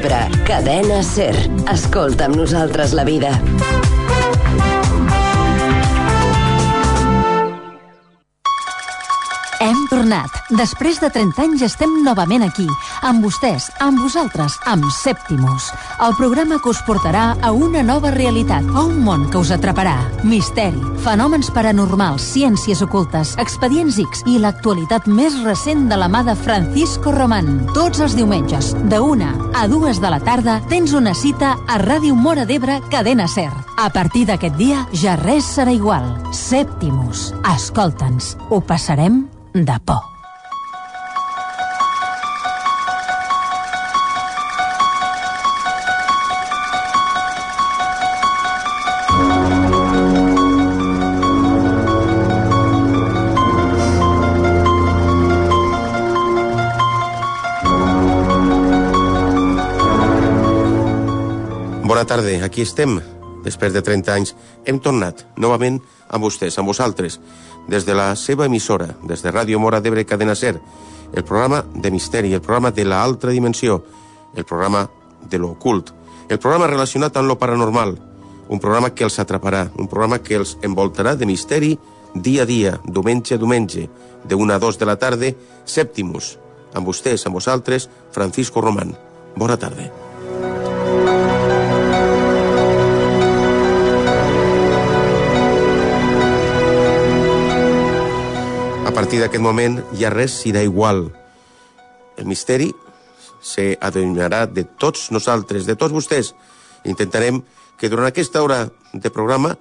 d'Ebre, cadena Ser. Escolta amb nosaltres la vida. Tornat. Després de 30 anys estem novament aquí, amb vostès, amb vosaltres, amb Sèptimus. El programa que us portarà a una nova realitat, a un món que us atraparà. Misteri, fenòmens paranormals, ciències ocultes, expedients X i l'actualitat més recent de la mà de Francisco Román. Tots els diumenges, de una a dues de la tarda, tens una cita a Ràdio Mora d'Ebre, Cadena Ser. A partir d'aquest dia, ja res serà igual. Sèptimus. Escolta'ns. Ho passarem de por. Bona tarda, aquí estem. Després de 30 anys hem tornat novament amb vostès, amb vosaltres, des de la seva emissora, des de Ràdio Mora d'Ebre Cadena Ser, el programa de misteri, el programa de l'altra dimensió, el programa de l'ocult, el programa relacionat amb lo paranormal, un programa que els atraparà, un programa que els envoltarà de misteri dia a dia, diumenge a diumenge, de una a dos de la tarda, Sèptimus, amb vostès, amb vosaltres, Francisco Román. Bona tarda. A partir d'aquest moment ja res serà igual. El misteri se adunyarà de tots nosaltres, de tots vostès. Intentarem que durant aquesta hora de programa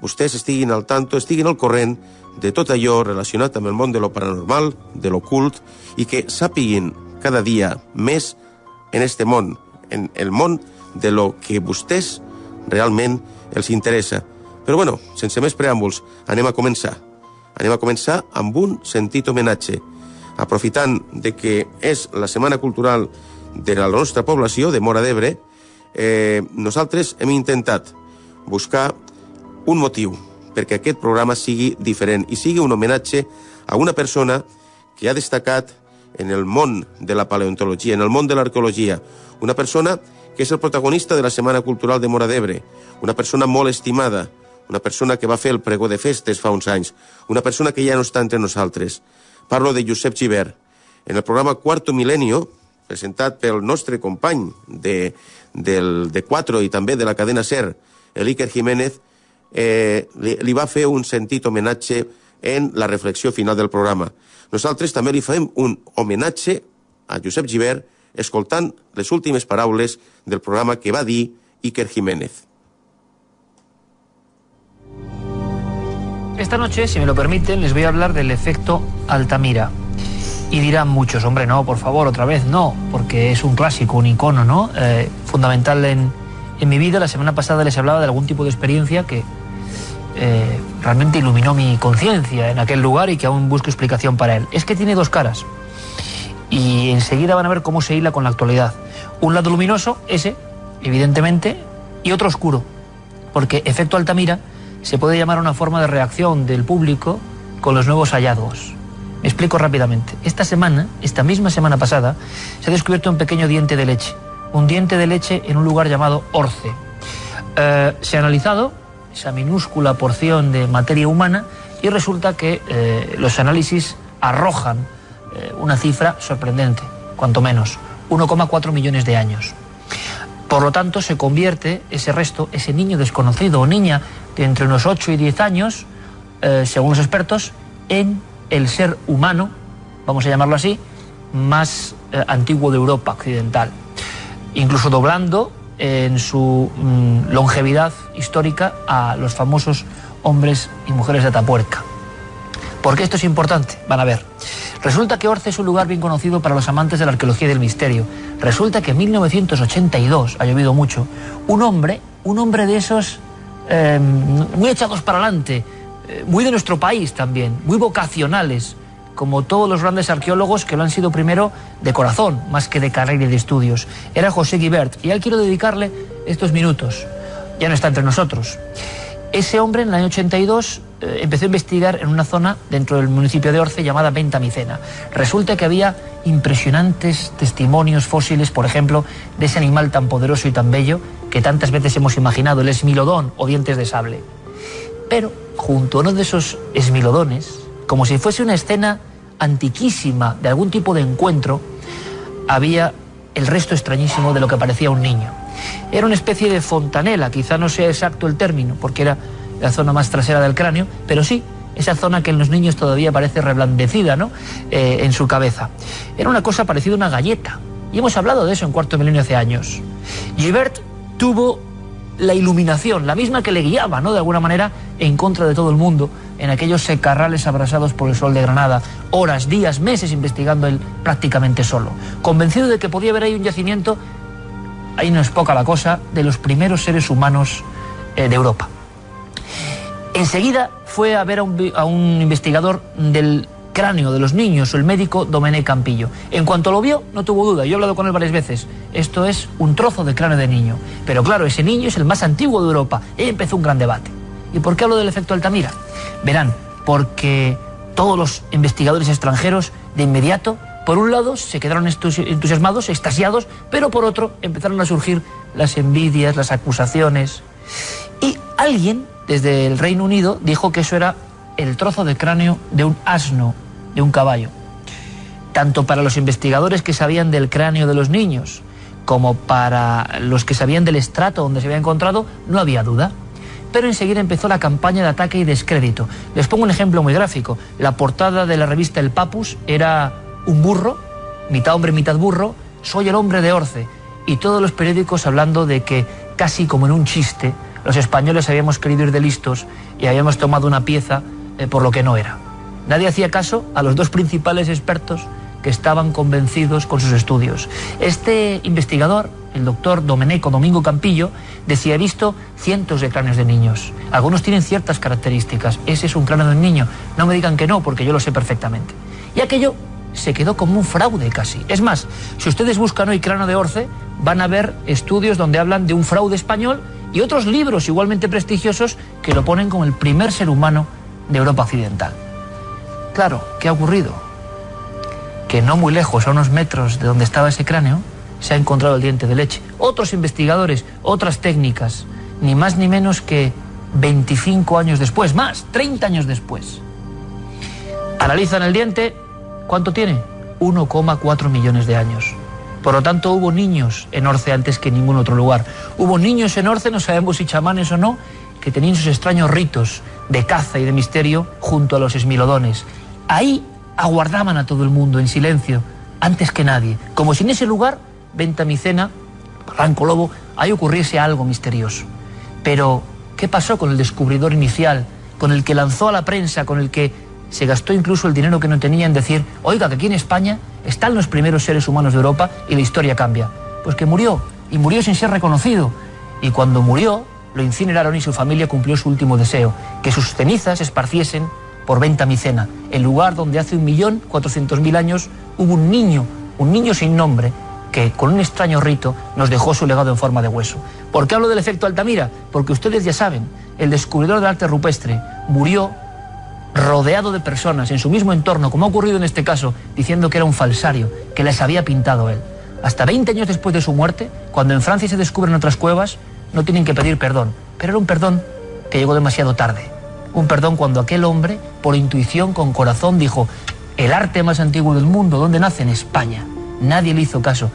vostès estiguin al tanto, estiguin al corrent de tot allò relacionat amb el món de lo paranormal, de l'ocult, i que sàpiguin cada dia més en este món, en el món de lo que vostès realment els interessa. Però bueno, sense més preàmbuls, anem a començar. Anem a començar amb un sentit homenatge. Aprofitant de que és la Setmana Cultural de la nostra població, de Mora d'Ebre, eh, nosaltres hem intentat buscar un motiu perquè aquest programa sigui diferent i sigui un homenatge a una persona que ha destacat en el món de la paleontologia, en el món de l'arqueologia, una persona que és el protagonista de la Setmana Cultural de Mora d'Ebre, una persona molt estimada, una persona que va fer el pregó de festes fa uns anys, una persona que ja no està entre nosaltres. Parlo de Josep Givert. En el programa Quarto Milenio, presentat pel nostre company de, del, de Cuatro i també de la cadena SER, el Iker Jiménez, eh, li, li va fer un sentit homenatge en la reflexió final del programa. Nosaltres també li fem un homenatge a Josep Givert escoltant les últimes paraules del programa que va dir Iker Jiménez. Esta noche, si me lo permiten, les voy a hablar del efecto Altamira. Y dirán muchos, hombre, no, por favor, otra vez no, porque es un clásico, un icono, ¿no? Eh, fundamental en, en, mi vida. La semana pasada les hablaba de algún tipo de experiencia que eh, realmente iluminó mi conciencia en aquel lugar y que aún busco explicación para él. Es que tiene dos caras. Y enseguida van a ver cómo se hila con la actualidad. Un lado luminoso, ese, evidentemente, y otro oscuro. Porque efecto Altamira se puede llamar una forma de reacción del público con los nuevos hallazgos. Me explico rápidamente. Esta semana, esta misma semana pasada, se ha descubierto un pequeño diente de leche. Un diente de leche en un lugar llamado Orce. Eh, se ha analizado esa minúscula porción de materia humana y resulta que eh, los análisis arrojan eh, una cifra sorprendente, cuanto menos, 1,4 millones de años. Por lo tanto, se convierte ese resto, ese niño desconocido o niña entre unos 8 y 10 años, eh, según los expertos, en el ser humano, vamos a llamarlo así, más eh, antiguo de Europa occidental. Incluso doblando en su mm, longevidad histórica a los famosos hombres y mujeres de Atapuerca. ¿Por qué esto es importante? Van a ver. Resulta que Orce es un lugar bien conocido para los amantes de la arqueología y del misterio. Resulta que en 1982, ha llovido mucho, un hombre, un hombre de esos eh, muy echados para adelante, eh, muy de nuestro país también, muy vocacionales, como todos los grandes arqueólogos que lo han sido primero de corazón, más que de carrera y de estudios. Era José Guibert, y a él quiero dedicarle estos minutos. Ya no está entre nosotros. Ese hombre en el año 82 eh, empezó a investigar en una zona dentro del municipio de Orce llamada Ventamicena. Resulta que había impresionantes testimonios fósiles, por ejemplo, de ese animal tan poderoso y tan bello que tantas veces hemos imaginado, el esmilodón o dientes de sable. Pero junto a uno de esos esmilodones, como si fuese una escena antiquísima de algún tipo de encuentro, había el resto extrañísimo de lo que parecía un niño. Era una especie de fontanela, quizá no sea exacto el término, porque era la zona más trasera del cráneo, pero sí esa zona que en los niños todavía parece reblandecida ¿no? Eh, en su cabeza. Era una cosa parecida a una galleta. Y hemos hablado de eso en cuarto milenio hace años. Gilbert tuvo la iluminación, la misma que le guiaba, ¿no? De alguna manera, en contra de todo el mundo, en aquellos secarrales abrasados por el sol de Granada, horas, días, meses investigando él prácticamente solo, convencido de que podía haber ahí un yacimiento, ahí no es poca la cosa, de los primeros seres humanos eh, de Europa. Enseguida fue a ver a un, investigador del cráneo de los niños, el médico Domené Campillo. En cuanto lo vio, no tuvo duda, yo he hablado con él varias veces, esto es un trozo de cráneo de niño. Pero claro, ese niño es el más antiguo de Europa. Y empezó un gran debate. ¿Y por qué hablo del efecto Altamira? Verán, porque todos los investigadores extranjeros de inmediato, por un lado, se quedaron entusiasmados, extasiados, pero por otro empezaron a surgir las envidias, las acusaciones. Y alguien desde el Reino Unido dijo que eso era el trozo de cráneo de un asno, de un caballo. Tanto para los investigadores que sabían del cráneo de los niños, como para los que sabían del estrato donde se había encontrado, no había duda. Pero enseguida empezó la campaña de ataque y descrédito. Les pongo un ejemplo muy gráfico. La portada de la revista El Papus era un burro, mitad hombre, mitad burro, soy el hombre de Orce. Y todos los periódicos hablando de que, casi como en un chiste, los españoles habíamos querido ir de listos y habíamos tomado una pieza eh, por lo que no era. Nadie hacía caso a los dos principales expertos que estaban convencidos con sus estudios. Este investigador, el doctor Domenico Domingo Campillo, decía, he visto cientos de cráneos de niños. Algunos tienen ciertas características. Ese es un cráneo de un niño. No me digan que no, porque yo lo sé perfectamente. Y aquello se quedó como un fraude casi. Es más, si ustedes buscan hoy cráneo de Orce, van a ver estudios donde hablan de un fraude español y otros libros igualmente prestigiosos que lo ponen como el primer ser humano de Europa Occidental. Claro, ¿qué ha ocurrido? Que no muy lejos, a unos metros de donde estaba ese cráneo, se ha encontrado el diente de leche. Otros investigadores, otras técnicas, ni más ni menos que 25 años después, más, 30 años después. Analizan el diente, ¿cuánto tiene? 1,4 millones de años. Por lo tanto, hubo niños en Orce antes que en ningún otro lugar. Hubo niños en Orce, no sabemos si chamanes o no, que tenían sus extraños ritos de caza y de misterio junto a los esmilodones. Ahí aguardaban a todo el mundo en silencio, antes que nadie, como si en ese lugar, Ventamicena, Barranco Lobo, ahí ocurriese algo misterioso. Pero, ¿qué pasó con el descubridor inicial, con el que lanzó a la prensa, con el que se gastó incluso el dinero que no tenía en decir, oiga, que aquí en España están los primeros seres humanos de Europa y la historia cambia? Pues que murió, y murió sin ser reconocido. Y cuando murió, lo incineraron y su familia cumplió su último deseo, que sus cenizas se esparciesen por Ventamicena, el lugar donde hace un millón cuatrocientos mil años hubo un niño, un niño sin nombre, que con un extraño rito nos dejó su legado en forma de hueso. ¿Por qué hablo del efecto Altamira? Porque ustedes ya saben, el descubridor del arte rupestre murió rodeado de personas en su mismo entorno, como ha ocurrido en este caso, diciendo que era un falsario, que les había pintado él. Hasta 20 años después de su muerte, cuando en Francia se descubren otras cuevas, no tienen que pedir perdón, pero era un perdón que llegó demasiado tarde. Un perdón cuando aquel hombre, por intuición, con corazón, dijo, el arte más antiguo del mundo, ¿dónde nace? En España. Nadie le hizo caso.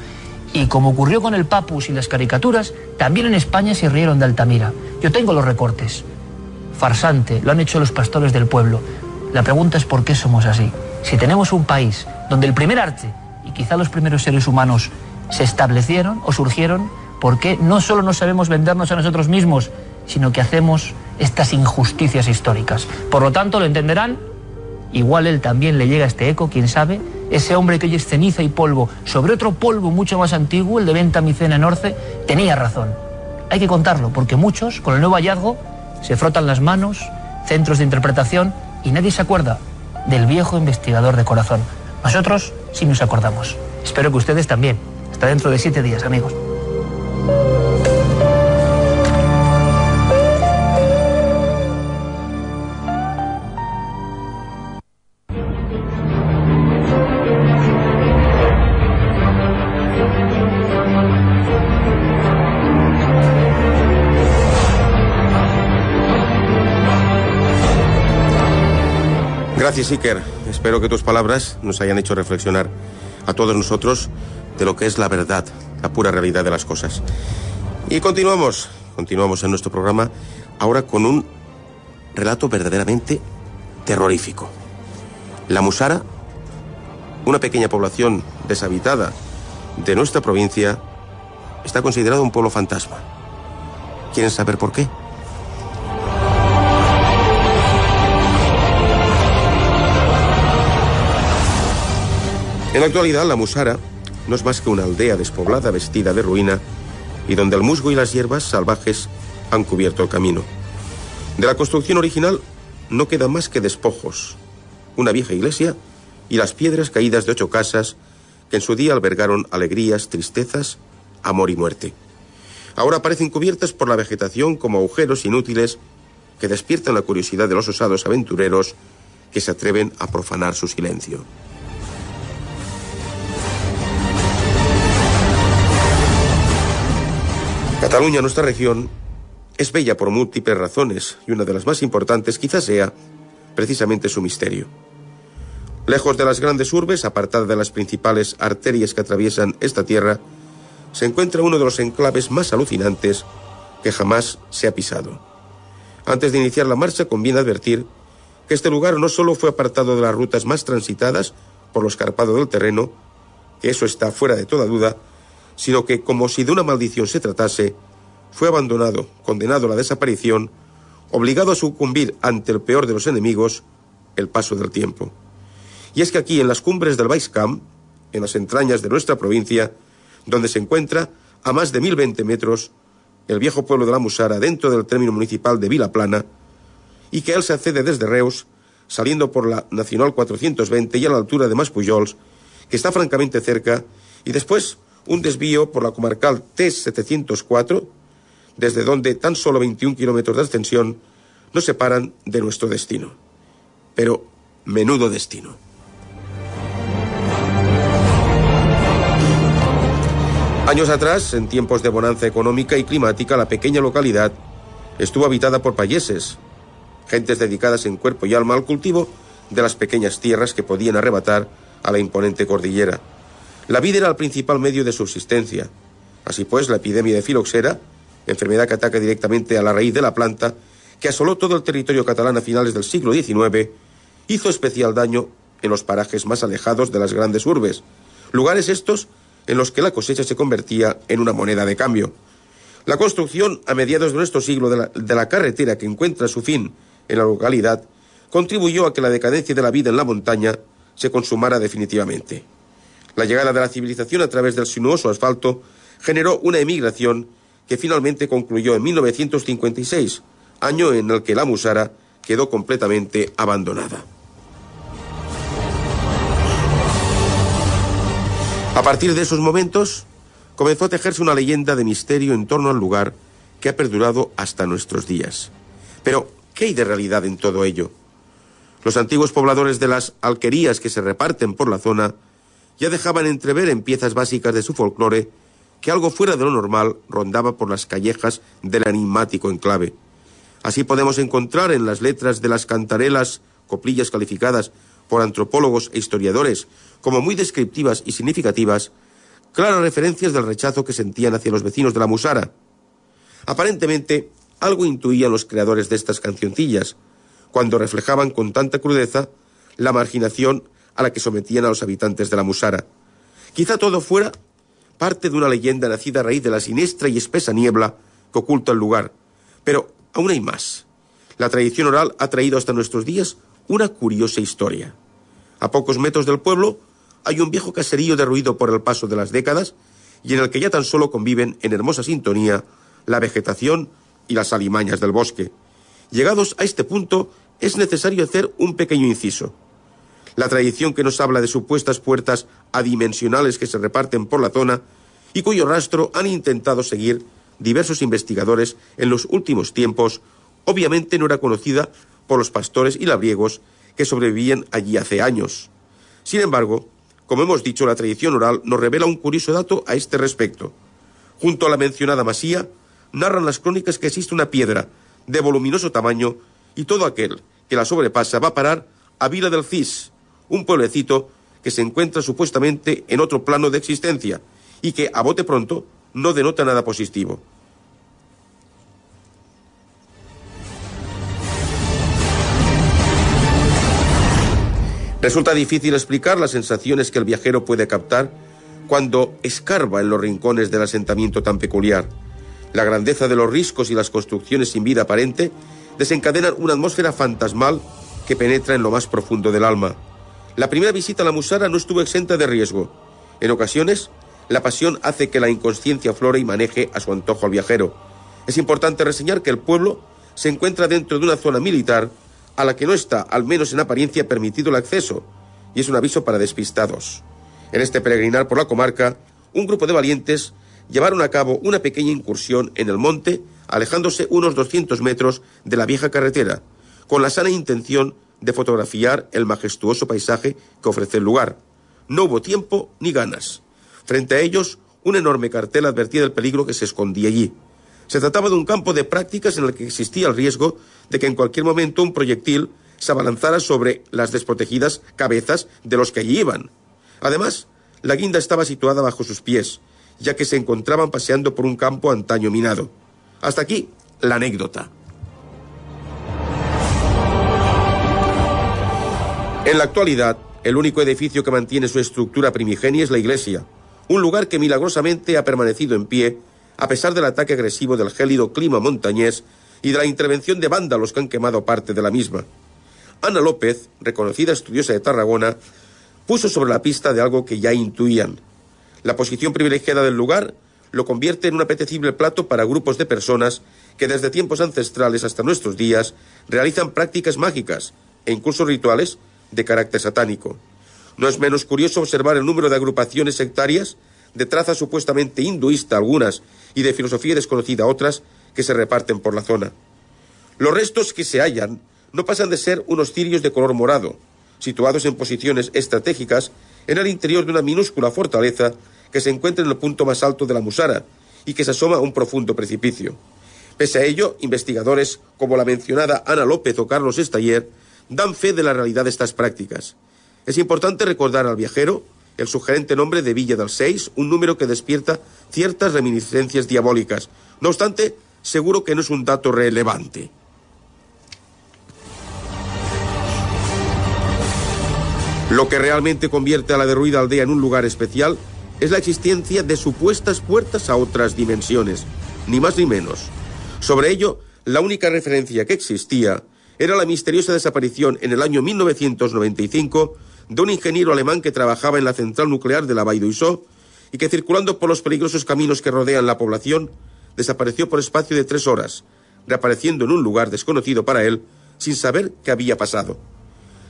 Y como ocurrió con el Papus y las caricaturas, también en España se rieron de Altamira. Yo tengo los recortes. Farsante, lo han hecho los pastores del pueblo. La pregunta es por qué somos así. Si tenemos un país donde el primer arte y quizá los primeros seres humanos se establecieron o surgieron, porque no solo no sabemos vendernos a nosotros mismos, sino que hacemos estas injusticias históricas. Por lo tanto, lo entenderán, igual él también le llega este eco, quién sabe, ese hombre que hoy es ceniza y polvo sobre otro polvo mucho más antiguo, el de Venta Micena en Orce, tenía razón. Hay que contarlo, porque muchos, con el nuevo hallazgo, se frotan las manos, centros de interpretación, y nadie se acuerda del viejo investigador de corazón. Nosotros sí nos acordamos. Espero que ustedes también. Hasta dentro de siete días, amigos. Gracias, Iker. Espero que tus palabras nos hayan hecho reflexionar a todos nosotros de lo que es la verdad, la pura realidad de las cosas. Y continuamos, continuamos en nuestro programa ahora con un relato verdaderamente terrorífico. La Musara, una pequeña población deshabitada de nuestra provincia, está considerada un pueblo fantasma. ¿Quieren saber por qué? En la actualidad, la Musara no es más que una aldea despoblada vestida de ruina y donde el musgo y las hierbas salvajes han cubierto el camino. De la construcción original no quedan más que despojos, una vieja iglesia y las piedras caídas de ocho casas que en su día albergaron alegrías, tristezas, amor y muerte. Ahora aparecen cubiertas por la vegetación como agujeros inútiles que despiertan la curiosidad de los osados aventureros que se atreven a profanar su silencio. Cataluña, nuestra región, es bella por múltiples razones y una de las más importantes quizás sea precisamente su misterio. Lejos de las grandes urbes, apartada de las principales arterias que atraviesan esta tierra, se encuentra uno de los enclaves más alucinantes que jamás se ha pisado. Antes de iniciar la marcha conviene advertir que este lugar no solo fue apartado de las rutas más transitadas por lo escarpado del terreno, que eso está fuera de toda duda, sino que, como si de una maldición se tratase, fue abandonado, condenado a la desaparición, obligado a sucumbir ante el peor de los enemigos, el paso del tiempo. Y es que aquí, en las cumbres del Baixcamp, en las entrañas de nuestra provincia, donde se encuentra, a más de 1020 metros, el viejo pueblo de la Musara, dentro del término municipal de Vilaplana, y que él se accede desde Reus, saliendo por la Nacional 420 y a la altura de Maspujols, que está francamente cerca, y después un desvío por la comarcal T704, desde donde tan solo 21 kilómetros de extensión nos separan de nuestro destino. Pero menudo destino. Años atrás, en tiempos de bonanza económica y climática, la pequeña localidad estuvo habitada por payeses, gentes dedicadas en cuerpo y alma al cultivo de las pequeñas tierras que podían arrebatar a la imponente cordillera. La vid era el principal medio de subsistencia. Así pues, la epidemia de filoxera, enfermedad que ataca directamente a la raíz de la planta, que asoló todo el territorio catalán a finales del siglo XIX, hizo especial daño en los parajes más alejados de las grandes urbes, lugares estos en los que la cosecha se convertía en una moneda de cambio. La construcción a mediados de nuestro siglo de la, de la carretera que encuentra su fin en la localidad contribuyó a que la decadencia de la vida en la montaña se consumara definitivamente. La llegada de la civilización a través del sinuoso asfalto generó una emigración que finalmente concluyó en 1956, año en el que la Musara quedó completamente abandonada. A partir de esos momentos, comenzó a tejerse una leyenda de misterio en torno al lugar que ha perdurado hasta nuestros días. Pero, ¿qué hay de realidad en todo ello? Los antiguos pobladores de las alquerías que se reparten por la zona ya dejaban entrever en piezas básicas de su folclore que algo fuera de lo normal rondaba por las callejas del enigmático enclave. Así podemos encontrar en las letras de las cantarelas, coplillas calificadas por antropólogos e historiadores como muy descriptivas y significativas, claras referencias del rechazo que sentían hacia los vecinos de la Musara. Aparentemente, algo intuían los creadores de estas cancioncillas, cuando reflejaban con tanta crudeza la marginación a la que sometían a los habitantes de la Musara. Quizá todo fuera parte de una leyenda nacida a raíz de la siniestra y espesa niebla que oculta el lugar. Pero aún hay más. La tradición oral ha traído hasta nuestros días una curiosa historia. A pocos metros del pueblo hay un viejo caserío derruido por el paso de las décadas y en el que ya tan solo conviven en hermosa sintonía la vegetación y las alimañas del bosque. Llegados a este punto, es necesario hacer un pequeño inciso. La tradición que nos habla de supuestas puertas adimensionales que se reparten por la zona y cuyo rastro han intentado seguir diversos investigadores en los últimos tiempos, obviamente no era conocida por los pastores y labriegos que sobrevivían allí hace años. Sin embargo, como hemos dicho, la tradición oral nos revela un curioso dato a este respecto. Junto a la mencionada masía, narran las crónicas que existe una piedra de voluminoso tamaño y todo aquel que la sobrepasa va a parar a Vila del Cis, un pueblecito que se encuentra supuestamente en otro plano de existencia y que, a bote pronto, no denota nada positivo. Resulta difícil explicar las sensaciones que el viajero puede captar cuando escarba en los rincones del asentamiento tan peculiar. La grandeza de los riscos y las construcciones sin vida aparente desencadenan una atmósfera fantasmal que penetra en lo más profundo del alma. La primera visita a la Musara no estuvo exenta de riesgo. En ocasiones, la pasión hace que la inconsciencia flore y maneje a su antojo al viajero. Es importante reseñar que el pueblo se encuentra dentro de una zona militar a la que no está, al menos en apariencia, permitido el acceso, y es un aviso para despistados. En este peregrinar por la comarca, un grupo de valientes llevaron a cabo una pequeña incursión en el monte, alejándose unos 200 metros de la vieja carretera, con la sana intención de fotografiar el majestuoso paisaje que ofrece el lugar. No hubo tiempo ni ganas. Frente a ellos, un enorme cartel advertía del peligro que se escondía allí. Se trataba de un campo de prácticas en el que existía el riesgo de que en cualquier momento un proyectil se abalanzara sobre las desprotegidas cabezas de los que allí iban. Además, la guinda estaba situada bajo sus pies, ya que se encontraban paseando por un campo antaño minado. Hasta aquí la anécdota. En la actualidad, el único edificio que mantiene su estructura primigenia es la iglesia, un lugar que milagrosamente ha permanecido en pie a pesar del ataque agresivo del gélido clima montañés y de la intervención de vándalos que han quemado parte de la misma. Ana López, reconocida estudiosa de Tarragona, puso sobre la pista de algo que ya intuían. La posición privilegiada del lugar lo convierte en un apetecible plato para grupos de personas que desde tiempos ancestrales hasta nuestros días realizan prácticas mágicas e incluso rituales de carácter satánico. No es menos curioso observar el número de agrupaciones sectarias de traza supuestamente hinduista algunas y de filosofía desconocida otras que se reparten por la zona. Los restos que se hallan no pasan de ser unos cirios de color morado, situados en posiciones estratégicas en el interior de una minúscula fortaleza que se encuentra en el punto más alto de la Musara y que se asoma a un profundo precipicio. Pese a ello, investigadores como la mencionada Ana López o Carlos Estaller dan fe de la realidad de estas prácticas. Es importante recordar al viajero el sugerente nombre de Villa del Seis, un número que despierta ciertas reminiscencias diabólicas. No obstante, seguro que no es un dato relevante. Lo que realmente convierte a la derruida aldea en un lugar especial es la existencia de supuestas puertas a otras dimensiones, ni más ni menos. Sobre ello, la única referencia que existía era la misteriosa desaparición en el año 1995 de un ingeniero alemán que trabajaba en la central nuclear de la Isó y que circulando por los peligrosos caminos que rodean la población, desapareció por espacio de tres horas, reapareciendo en un lugar desconocido para él, sin saber qué había pasado.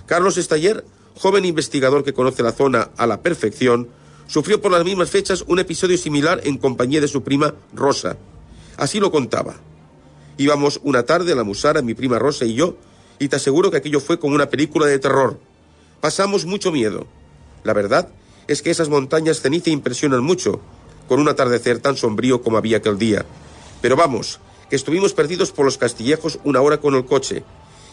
Carlos Estaller, joven investigador que conoce la zona a la perfección, sufrió por las mismas fechas un episodio similar en compañía de su prima Rosa. Así lo contaba. Íbamos una tarde a la Musara, mi prima Rosa y yo, y te aseguro que aquello fue como una película de terror. Pasamos mucho miedo. La verdad es que esas montañas ceniza impresionan mucho, con un atardecer tan sombrío como había aquel día. Pero vamos, que estuvimos perdidos por los castillejos una hora con el coche.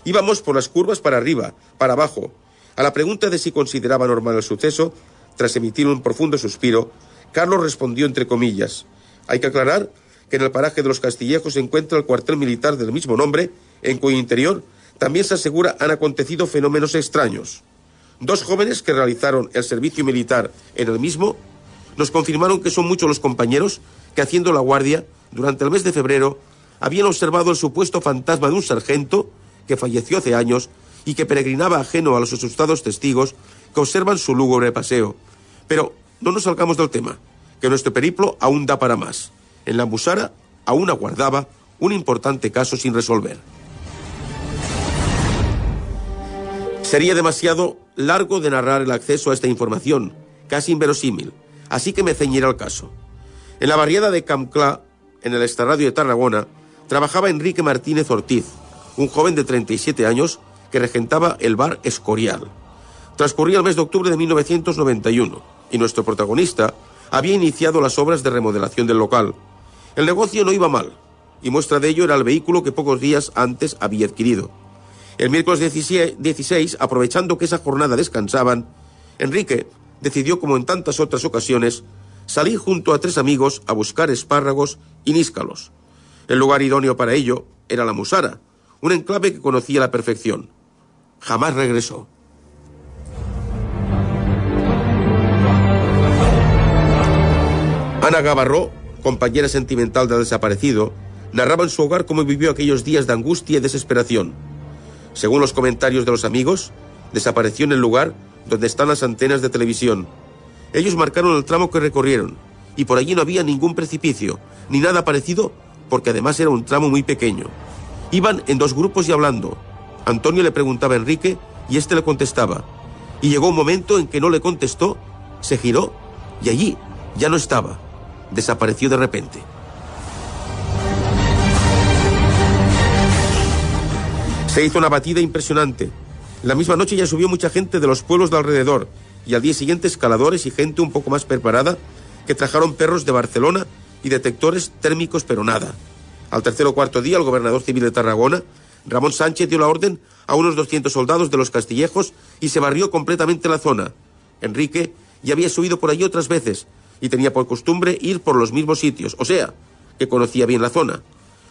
Íbamos por las curvas para arriba, para abajo. A la pregunta de si consideraba normal el suceso, tras emitir un profundo suspiro, Carlos respondió entre comillas. Hay que aclarar que en el paraje de los castillejos se encuentra el cuartel militar del mismo nombre, en cuyo interior también se asegura han acontecido fenómenos extraños. Dos jóvenes que realizaron el servicio militar en el mismo nos confirmaron que son muchos los compañeros que haciendo la guardia durante el mes de febrero habían observado el supuesto fantasma de un sargento que falleció hace años y que peregrinaba ajeno a los asustados testigos que observan su lúgubre paseo. Pero no nos salgamos del tema, que nuestro periplo aún da para más. En la Musara aún aguardaba un importante caso sin resolver. Sería demasiado largo de narrar el acceso a esta información, casi inverosímil, así que me ceñiré al caso. En la barriada de Camclá, en el extrarradio de Tarragona, trabajaba Enrique Martínez Ortiz, un joven de 37 años que regentaba el bar Escorial. Transcurría el mes de octubre de 1991 y nuestro protagonista había iniciado las obras de remodelación del local. El negocio no iba mal y muestra de ello era el vehículo que pocos días antes había adquirido. El miércoles 16, aprovechando que esa jornada descansaban, Enrique decidió, como en tantas otras ocasiones, salir junto a tres amigos a buscar espárragos y níscalos. El lugar idóneo para ello era la Musara, un enclave que conocía a la perfección. Jamás regresó. Ana Gavarró, compañera sentimental del desaparecido, narraba en su hogar cómo vivió aquellos días de angustia y desesperación. Según los comentarios de los amigos, desapareció en el lugar donde están las antenas de televisión. Ellos marcaron el tramo que recorrieron, y por allí no había ningún precipicio, ni nada parecido, porque además era un tramo muy pequeño. Iban en dos grupos y hablando. Antonio le preguntaba a Enrique y éste le contestaba. Y llegó un momento en que no le contestó, se giró y allí ya no estaba. Desapareció de repente. Se hizo una batida impresionante. La misma noche ya subió mucha gente de los pueblos de alrededor y al día siguiente escaladores y gente un poco más preparada que trajeron perros de Barcelona y detectores térmicos, pero nada. Al tercer o cuarto día, el gobernador civil de Tarragona, Ramón Sánchez, dio la orden a unos 200 soldados de los castillejos y se barrió completamente la zona. Enrique ya había subido por allí otras veces y tenía por costumbre ir por los mismos sitios, o sea, que conocía bien la zona.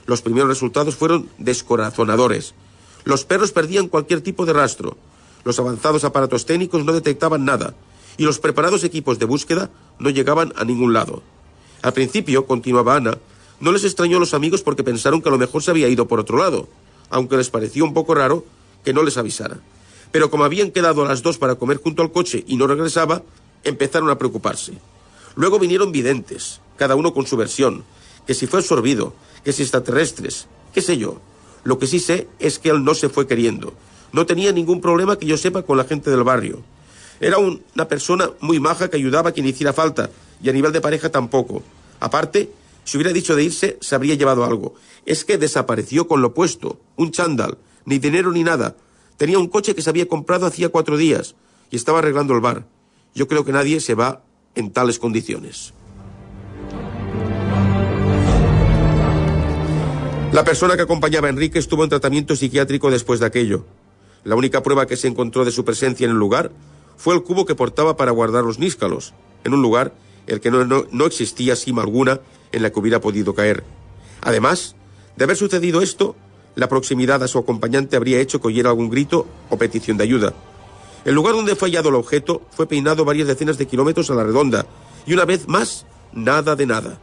Los primeros resultados fueron descorazonadores. Los perros perdían cualquier tipo de rastro. Los avanzados aparatos técnicos no detectaban nada y los preparados equipos de búsqueda no llegaban a ningún lado. Al principio, continuaba Ana, no les extrañó a los amigos porque pensaron que a lo mejor se había ido por otro lado, aunque les pareció un poco raro que no les avisara. Pero como habían quedado a las dos para comer junto al coche y no regresaba, empezaron a preocuparse. Luego vinieron videntes, cada uno con su versión, que si fue absorbido, que si extraterrestres, qué sé yo. Lo que sí sé es que él no se fue queriendo. No tenía ningún problema que yo sepa con la gente del barrio. Era una persona muy maja que ayudaba a quien hiciera falta, y a nivel de pareja tampoco. Aparte, si hubiera dicho de irse, se habría llevado algo. Es que desapareció con lo puesto, un chándal, ni dinero ni nada. Tenía un coche que se había comprado hacía cuatro días y estaba arreglando el bar. Yo creo que nadie se va en tales condiciones. La persona que acompañaba a Enrique estuvo en tratamiento psiquiátrico después de aquello. La única prueba que se encontró de su presencia en el lugar fue el cubo que portaba para guardar los níscalos, en un lugar el que no, no, existía cima alguna en la que hubiera podido caer. Además, de haber sucedido esto, la proximidad a su acompañante habría hecho que oyera algún grito o petición de ayuda. El lugar donde fue hallado el objeto fue peinado varias decenas de kilómetros a la redonda, y una vez más, nada de nada.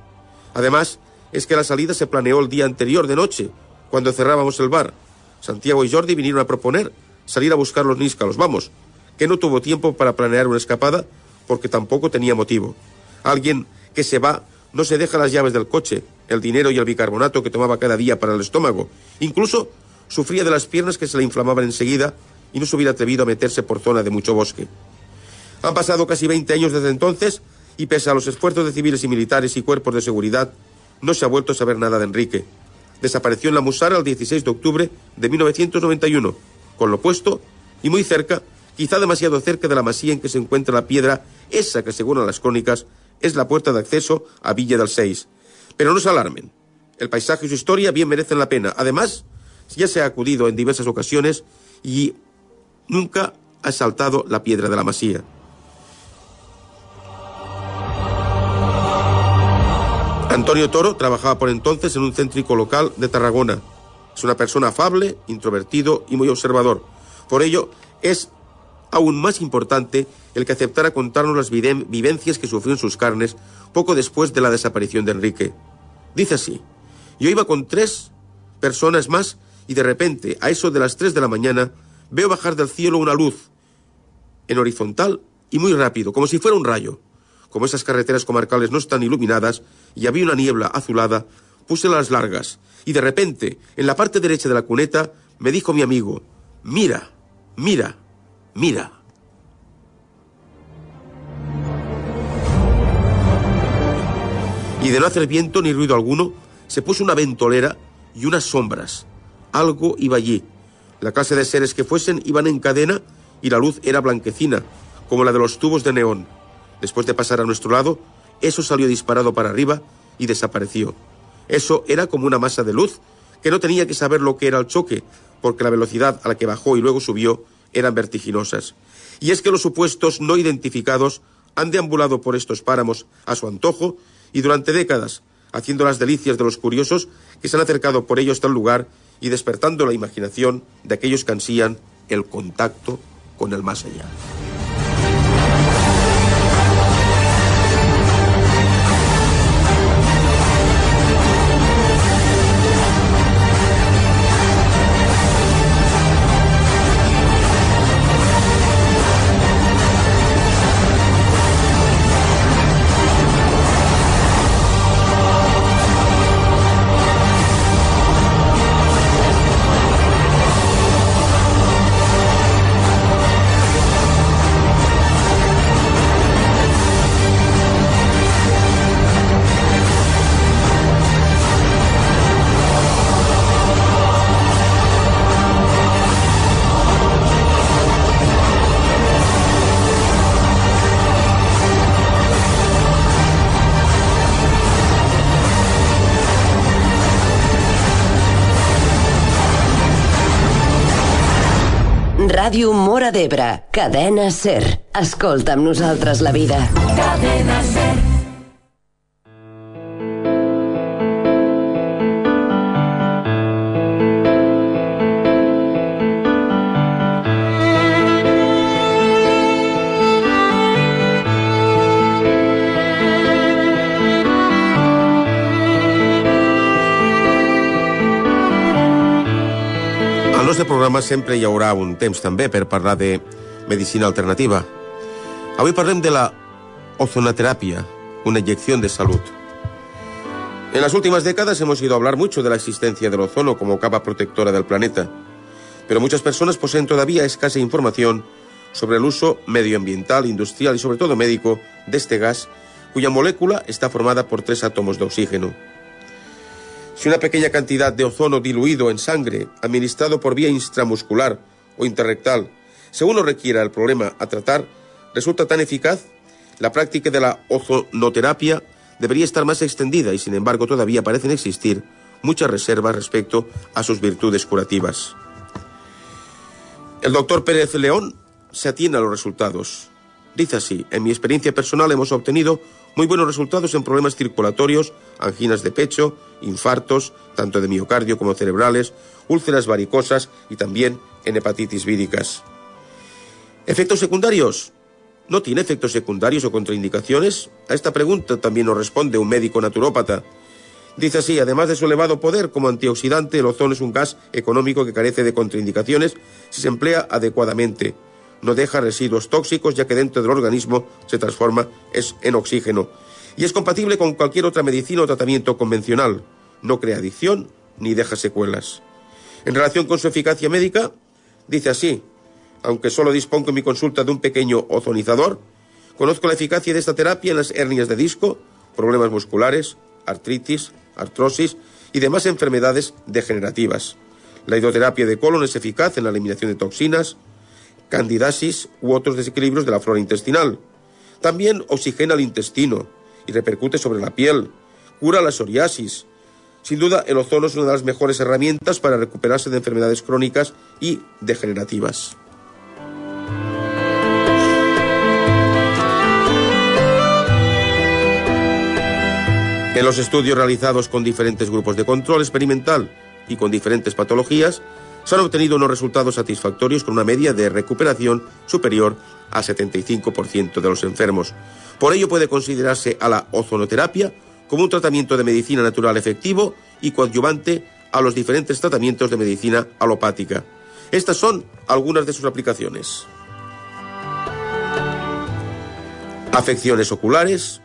Además, es que la salida se planeó el día anterior de noche, cuando cerrábamos el bar. Santiago y Jordi vinieron a proponer salir a buscar los níscalos. Vamos, que no tuvo tiempo para planear una escapada porque tampoco tenía motivo. Alguien que se va no se deja las llaves del coche, el dinero y el bicarbonato que tomaba cada día para el estómago. Incluso sufría de las piernas que se le inflamaban enseguida y no se hubiera atrevido a meterse por zona de mucho bosque. Han pasado casi 20 años desde entonces y pese a los esfuerzos de civiles y militares y cuerpos de seguridad, no se ha vuelto a saber nada de Enrique. Desapareció en la Musara el 16 de octubre de 1991, con lo puesto y muy cerca, quizá demasiado cerca de la masía en que se encuentra la piedra, esa que según las crónicas es la puerta de acceso a Villa del Seis. Pero no se alarmen. El paisaje y su historia bien merecen la pena. Además, ya se ha acudido en diversas ocasiones y nunca ha saltado la piedra de la masía. Antonio Toro trabajaba por entonces en un céntrico local de Tarragona. Es una persona afable, introvertido y muy observador. Por ello, es aún más importante el que aceptara contarnos las vivencias que sufrió en sus carnes poco después de la desaparición de Enrique. Dice así, yo iba con tres personas más y de repente, a eso de las tres de la mañana, veo bajar del cielo una luz, en horizontal y muy rápido, como si fuera un rayo. Como esas carreteras comarcales no están iluminadas y había una niebla azulada, puse las largas y de repente, en la parte derecha de la cuneta, me dijo mi amigo, mira, mira, mira. Y de no hacer viento ni ruido alguno, se puso una ventolera y unas sombras. Algo iba allí. La clase de seres que fuesen iban en cadena y la luz era blanquecina, como la de los tubos de neón. Después de pasar a nuestro lado, eso salió disparado para arriba y desapareció. Eso era como una masa de luz que no tenía que saber lo que era el choque, porque la velocidad a la que bajó y luego subió eran vertiginosas. Y es que los supuestos no identificados han deambulado por estos páramos a su antojo y durante décadas, haciendo las delicias de los curiosos que se han acercado por ello hasta el lugar y despertando la imaginación de aquellos que ansían el contacto con el más allá. Ràdio Mora d'Ebre, cadena Ser. Escolta amb nosaltres la vida. Cadena Ser. Nostre programa sempre hi haurà un temps també per parlar de medicina alternativa. Avui parlem de la ozonoterapia, una inyección de salud. En las últimas décadas hemos oído hablar mucho de la existencia del ozono como capa protectora del planeta, pero muchas personas poseen todavía escasa información sobre el uso medioambiental, industrial y sobre todo médico de este gas, cuya molécula está formada por tres átomos de oxígeno. Si una pequeña cantidad de ozono diluido en sangre, administrado por vía intramuscular o interrectal, según lo requiera el problema a tratar, resulta tan eficaz, la práctica de la ozonoterapia debería estar más extendida y sin embargo todavía parecen existir muchas reservas respecto a sus virtudes curativas. El doctor Pérez León se atiene a los resultados. Dice así, en mi experiencia personal hemos obtenido muy buenos resultados en problemas circulatorios, anginas de pecho, infartos, tanto de miocardio como cerebrales, úlceras varicosas y también en hepatitis víricas. ¿Efectos secundarios? ¿No tiene efectos secundarios o contraindicaciones? A esta pregunta también nos responde un médico naturópata. Dice así, además de su elevado poder como antioxidante, el ozono es un gas económico que carece de contraindicaciones si se emplea adecuadamente no deja residuos tóxicos ya que dentro del organismo se transforma en oxígeno. Y es compatible con cualquier otra medicina o tratamiento convencional. No crea adicción ni deja secuelas. En relación con su eficacia médica, dice así, aunque solo dispongo en mi consulta de un pequeño ozonizador, conozco la eficacia de esta terapia en las hernias de disco, problemas musculares, artritis, artrosis y demás enfermedades degenerativas. La hidroterapia de colon es eficaz en la eliminación de toxinas, candidasis u otros desequilibrios de la flora intestinal. También oxigena el intestino y repercute sobre la piel, cura la psoriasis. Sin duda, el ozono es una de las mejores herramientas para recuperarse de enfermedades crónicas y degenerativas. En los estudios realizados con diferentes grupos de control experimental y con diferentes patologías, se han obtenido unos resultados satisfactorios con una media de recuperación superior al 75% de los enfermos. Por ello puede considerarse a la ozonoterapia como un tratamiento de medicina natural efectivo y coadyuvante a los diferentes tratamientos de medicina alopática. Estas son algunas de sus aplicaciones. Afecciones oculares,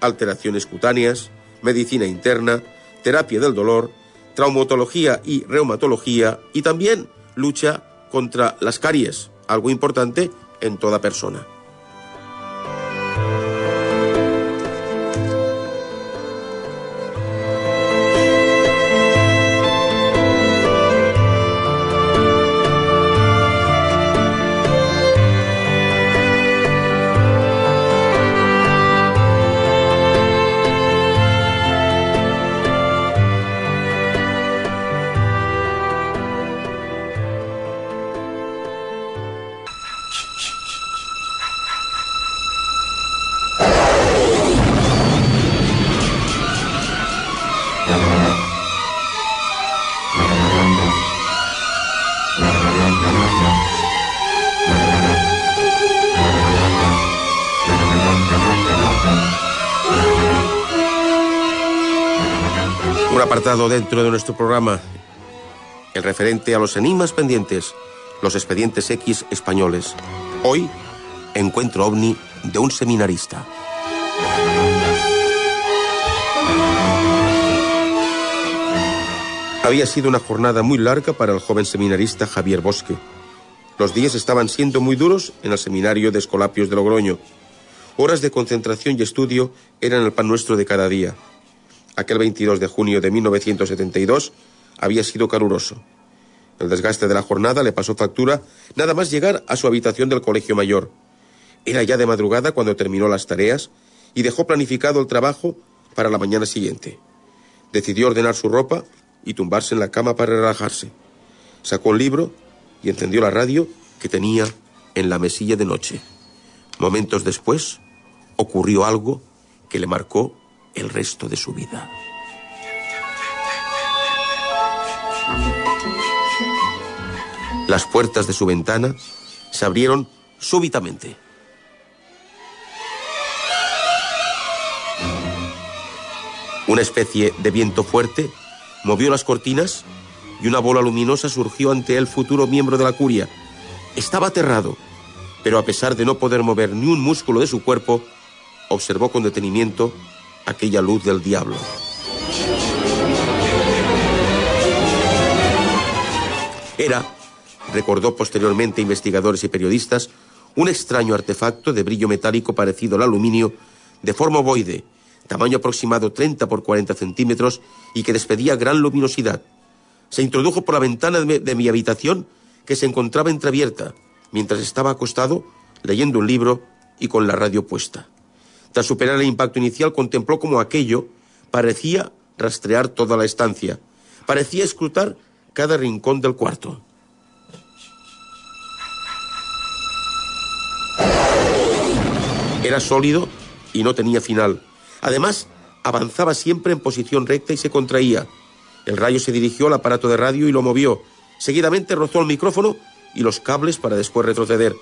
alteraciones cutáneas, medicina interna, terapia del dolor, traumatología y reumatología y también lucha contra las caries, algo importante en toda persona. Apartado dentro de nuestro programa, el referente a los enigmas pendientes, los expedientes X españoles. Hoy, encuentro ovni de un seminarista. Había sido una jornada muy larga para el joven seminarista Javier Bosque. Los días estaban siendo muy duros en el seminario de Escolapios de Logroño. Horas de concentración y estudio eran el pan nuestro de cada día. Aquel 22 de junio de 1972 había sido caluroso. El desgaste de la jornada le pasó factura nada más llegar a su habitación del colegio mayor. Era ya de madrugada cuando terminó las tareas y dejó planificado el trabajo para la mañana siguiente. Decidió ordenar su ropa y tumbarse en la cama para relajarse. Sacó un libro y encendió la radio que tenía en la mesilla de noche. Momentos después ocurrió algo que le marcó el resto de su vida. Las puertas de su ventana se abrieron súbitamente. Una especie de viento fuerte movió las cortinas y una bola luminosa surgió ante el futuro miembro de la curia. Estaba aterrado, pero a pesar de no poder mover ni un músculo de su cuerpo, observó con detenimiento aquella luz del diablo. Era, recordó posteriormente investigadores y periodistas, un extraño artefacto de brillo metálico parecido al aluminio, de forma ovoide, tamaño aproximado 30 por 40 centímetros y que despedía gran luminosidad. Se introdujo por la ventana de, mi habitación, que se encontraba entreabierta, mientras estaba acostado leyendo un libro y con la radio puesta. Tras superar el impacto inicial, contempló como aquello parecía rastrear toda la estancia. Parecía escrutar cada rincón del cuarto. Era sólido y no tenía final. Además, avanzaba siempre en posición recta y se contraía. El rayo se dirigió al aparato de radio y lo movió. Seguidamente rozó el micrófono y los cables para después retroceder.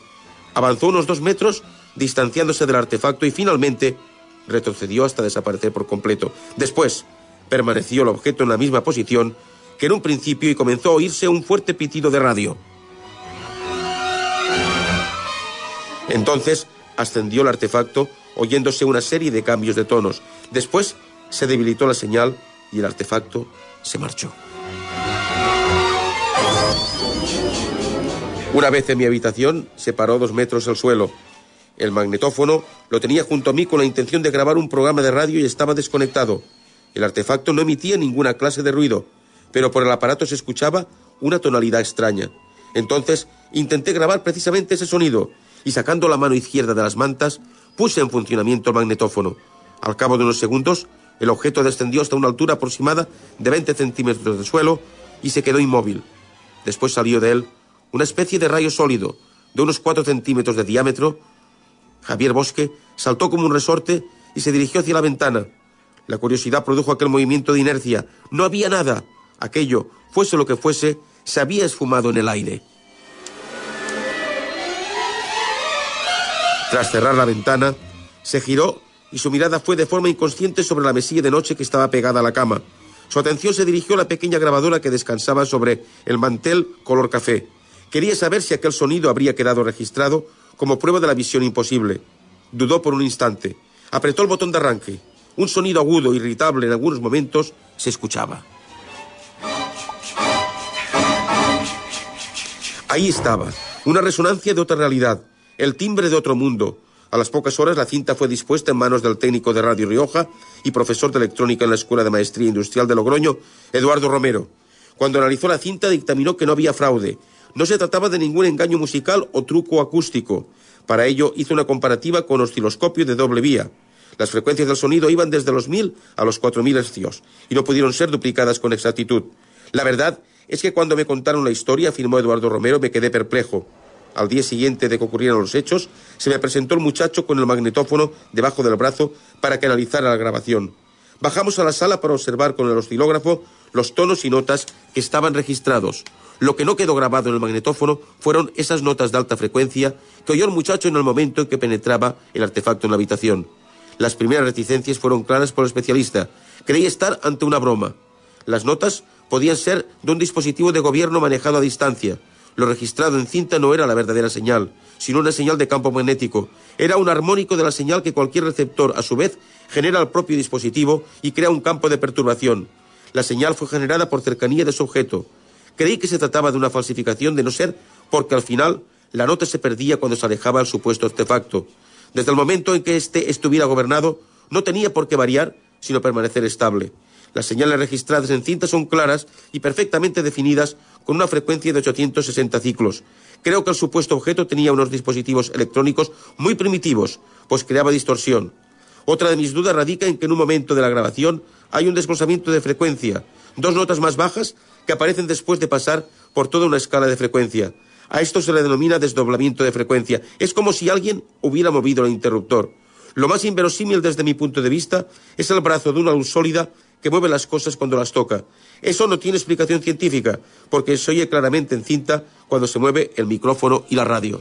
Avanzó unos dos metros, distanciándose del artefacto y finalmente retrocedió hasta desaparecer por completo. Después, permaneció el objeto en la misma posición que en un principio y comenzó a oírse un fuerte pitido de radio. Entonces ascendió el artefacto oyéndose una serie de cambios de tonos. Después se debilitó la señal y el artefacto se marchó. Una vez en mi habitación, se paró dos metros el suelo. El magnetófono lo tenía junto a mí con la intención de grabar un programa de radio y estaba desconectado. El artefacto no emitía ninguna clase de ruido, pero por el aparato se escuchaba una tonalidad extraña. Entonces intenté grabar precisamente ese sonido y sacando la mano izquierda de las mantas puse en funcionamiento el magnetófono. Al cabo de unos segundos, el objeto descendió hasta una altura aproximada de 20 centímetros del suelo y se quedó inmóvil. Después salió de él una especie de rayo sólido de unos 4 centímetros de diámetro. Javier Bosque saltó como un resorte y se dirigió hacia la ventana. La curiosidad produjo aquel movimiento de inercia. No había nada. Aquello, fuese lo que fuese, se había esfumado en el aire. Tras cerrar la ventana, se giró y su mirada fue de forma inconsciente sobre la mesilla de noche que estaba pegada a la cama. Su atención se dirigió a la pequeña grabadora que descansaba sobre el mantel color café. Quería saber si aquel sonido habría quedado registrado como prueba de la visión imposible. Dudó por un instante. Apretó el botón de arranque. Un sonido agudo, irritable en algunos momentos, se escuchaba. Ahí estaba, una resonancia de otra realidad, el timbre de otro mundo. A las pocas horas la cinta fue dispuesta en manos del técnico de Radio Rioja y profesor de electrónica en la Escuela de Maestría Industrial de Logroño, Eduardo Romero. Cuando analizó la cinta dictaminó que no había fraude. No se trataba de ningún engaño musical o truco acústico. Para ello hizo una comparativa con osciloscopio de doble vía. Las frecuencias del sonido iban desde los 1000 a los 4000 hercios y no pudieron ser duplicadas con exactitud. La verdad es que cuando me contaron la historia, afirmó Eduardo Romero, me quedé perplejo. Al día siguiente de que ocurrieran los hechos, se me presentó el muchacho con el magnetófono debajo del brazo para que analizara la grabación. Bajamos a la sala para observar con el oscilógrafo los tonos y notas que estaban registrados. Lo que no quedó grabado en el magnetófono fueron esas notas de alta frecuencia que oyó el muchacho en el momento en que penetraba el artefacto en la habitación. Las primeras reticencias fueron claras por el especialista. Creía estar ante una broma. Las notas podían ser de un dispositivo de gobierno manejado a distancia. Lo registrado en cinta no era la verdadera señal, sino una señal de campo magnético. Era un armónico de la señal que cualquier receptor, a su vez, genera al propio dispositivo y crea un campo de perturbación. La señal fue generada por cercanía de su objeto. Creí que se trataba de una falsificación de no ser porque al final la nota se perdía cuando se alejaba el supuesto artefacto. Desde el momento en que éste estuviera gobernado, no tenía por qué variar, sino permanecer estable. Las señales registradas en cinta son claras y perfectamente definidas con una frecuencia de 860 ciclos. Creo que el supuesto objeto tenía unos dispositivos electrónicos muy primitivos, pues creaba distorsión. Otra de mis dudas radica en que en un momento de la grabación hay un desglosamiento de frecuencia, dos notas más bajas que aparecen después de pasar por toda una escala de frecuencia. A esto se le denomina desdoblamiento de frecuencia. Es como si alguien hubiera movido el interruptor. Lo más inverosímil desde mi punto de vista es el brazo de una luz sólida que mueve las cosas cuando las toca. Eso no tiene explicación científica, porque se oye claramente en cinta cuando se mueve el micrófono y la radio.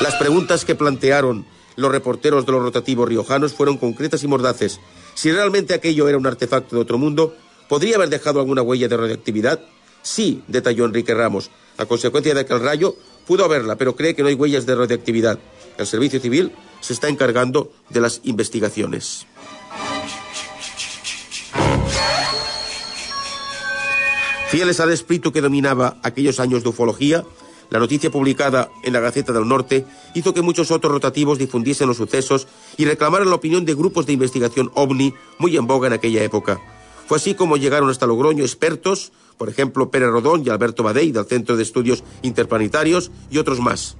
Las preguntas que plantearon los reporteros de los rotativos riojanos fueron concretas y mordaces. Si realmente aquello era un artefacto de otro mundo, ¿podría haber dejado alguna huella de radioactividad? Sí, detalló Enrique Ramos. A consecuencia de que el rayo pudo haberla, pero cree que no hay huellas de radioactividad. El Servicio Civil se está encargando de las investigaciones. Fieles al espíritu que dominaba aquellos años de ufología, la noticia publicada en la Gaceta del Norte hizo que muchos otros rotativos difundiesen los sucesos y reclamaran la opinión de grupos de investigación ovni muy en boga en aquella época. Fue así como llegaron hasta Logroño expertos, por ejemplo Pérez Rodón y Alberto Badey del Centro de Estudios Interplanetarios y otros más.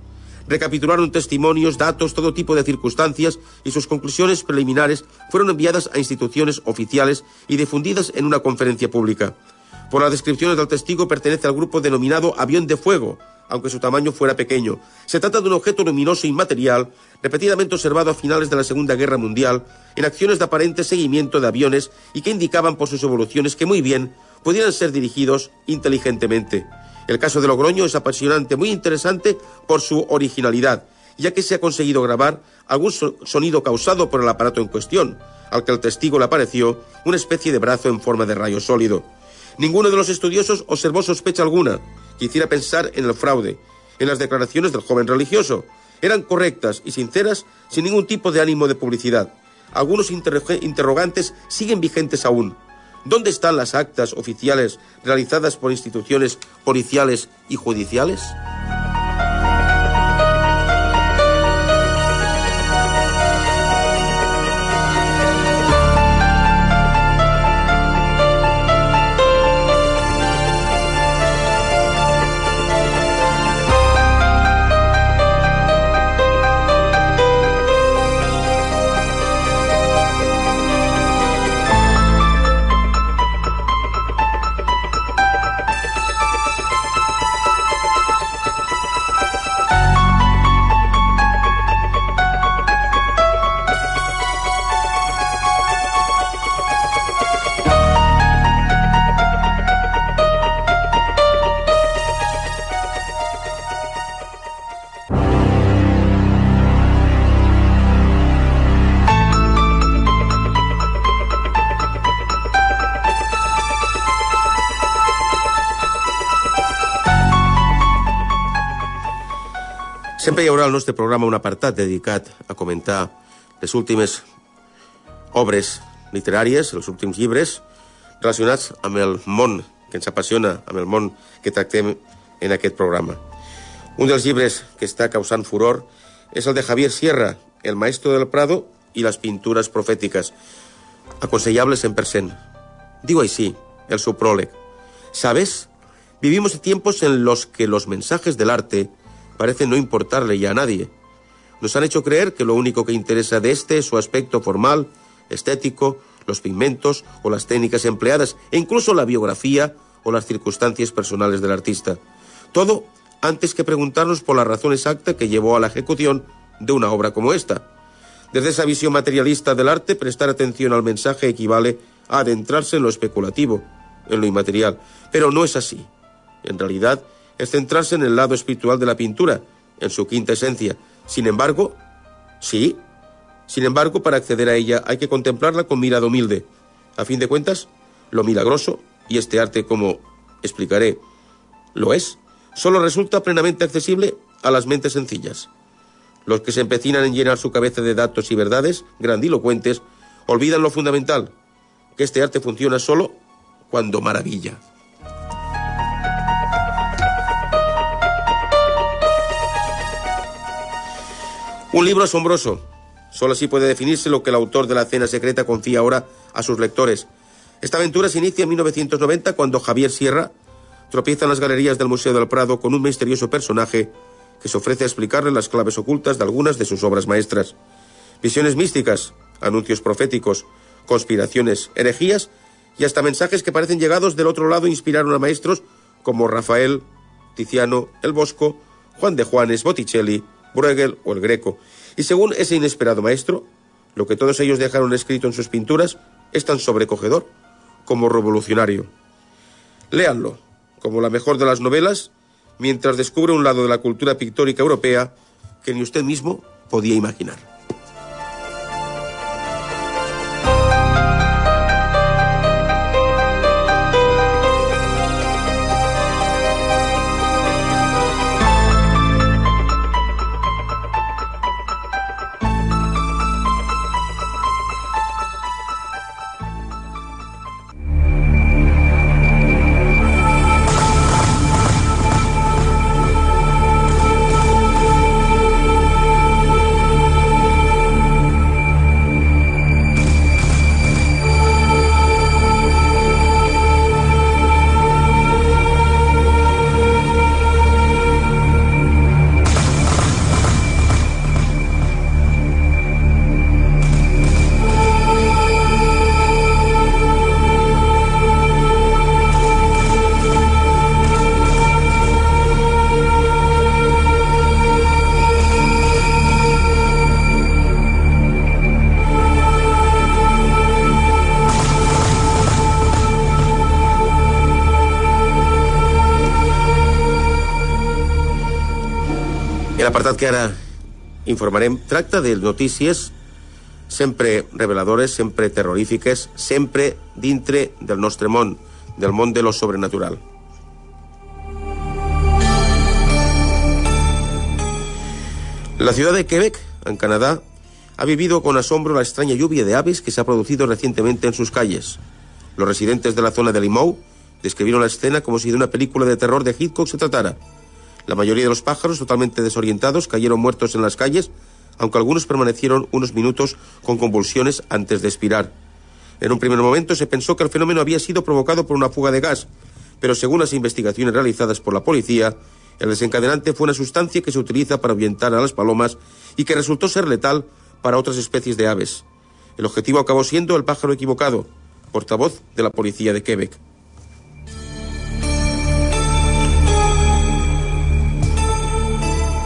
Recapitularon testimonios, datos, todo tipo de circunstancias y sus conclusiones preliminares fueron enviadas a instituciones oficiales y difundidas en una conferencia pública. Por las descripciones del testigo pertenece al grupo denominado avión de fuego, aunque su tamaño fuera pequeño. Se trata de un objeto luminoso inmaterial, repetidamente observado a finales de la Segunda Guerra Mundial, en acciones de aparente seguimiento de aviones y que indicaban por sus evoluciones que muy bien pudieran ser dirigidos inteligentemente. El caso de Logroño es apasionante, muy interesante por su originalidad, ya que se ha conseguido grabar algún sonido causado por el aparato en cuestión, al que el testigo le apareció una especie de brazo en forma de rayo sólido. Ninguno de los estudiosos observó sospecha alguna que hiciera pensar en el fraude, en las declaraciones del joven religioso. Eran correctas y sinceras sin ningún tipo de ánimo de publicidad. Algunos interrogantes siguen vigentes aún. ¿Dónde están las actas oficiales realizadas por instituciones policiales y judiciales? Sempre hi haurà al nostre programa un apartat dedicat a comentar les últimes obres literàries, els últims llibres relacionats amb el món que ens apassiona, amb el món que tractem en aquest programa. Un dels llibres que està causant furor és el de Javier Sierra, El maestro del Prado y las pinturas proféticas. Aconsellable 100%. Digo así, el su pròleg. ¿Sabes? Vivimos tiempos en los que los mensajes del arte parece no importarle ya a nadie. Nos han hecho creer que lo único que interesa de este es su aspecto formal, estético, los pigmentos o las técnicas empleadas e incluso la biografía o las circunstancias personales del artista. Todo antes que preguntarnos por la razón exacta que llevó a la ejecución de una obra como esta. Desde esa visión materialista del arte, prestar atención al mensaje equivale a adentrarse en lo especulativo, en lo inmaterial. Pero no es así. En realidad, es centrarse en el lado espiritual de la pintura, en su quinta esencia. Sin embargo, sí, sin embargo, para acceder a ella hay que contemplarla con mirada humilde. A fin de cuentas, lo milagroso, y este arte, como explicaré, lo es, solo resulta plenamente accesible a las mentes sencillas. Los que se empecinan en llenar su cabeza de datos y verdades grandilocuentes olvidan lo fundamental, que este arte funciona solo cuando maravilla. Un libro asombroso. Solo así puede definirse lo que el autor de la cena secreta confía ahora a sus lectores. Esta aventura se inicia en 1990 cuando Javier Sierra tropieza en las galerías del Museo del Prado con un misterioso personaje que se ofrece a explicarle las claves ocultas de algunas de sus obras maestras. Visiones místicas, anuncios proféticos, conspiraciones, herejías y hasta mensajes que parecen llegados del otro lado inspiraron a maestros como Rafael, Tiziano, El Bosco, Juan de Juanes, Botticelli, Bruegel o el Greco. Y según ese inesperado maestro, lo que todos ellos dejaron escrito en sus pinturas es tan sobrecogedor como revolucionario. Léanlo, como la mejor de las novelas, mientras descubre un lado de la cultura pictórica europea que ni usted mismo podía imaginar. L'apartat que ara informarem tracta de notícies sempre reveladores, sempre terrorífiques, sempre dintre del nostre món, del món de lo sobrenatural. La ciudad de Quebec, en Canadá, ha vivido con asombro la extraña lluvia de aves que se ha producido recientemente en sus calles. Los residentes de la zona de Limou describieron la escena como si de una película de terror de Hitchcock se tratara. La mayoría de los pájaros, totalmente desorientados, cayeron muertos en las calles, aunque algunos permanecieron unos minutos con convulsiones antes de expirar. En un primer momento se pensó que el fenómeno había sido provocado por una fuga de gas, pero según las investigaciones realizadas por la policía, el desencadenante fue una sustancia que se utiliza para ahuyentar a las palomas y que resultó ser letal para otras especies de aves. El objetivo acabó siendo el pájaro equivocado, portavoz de la policía de Quebec.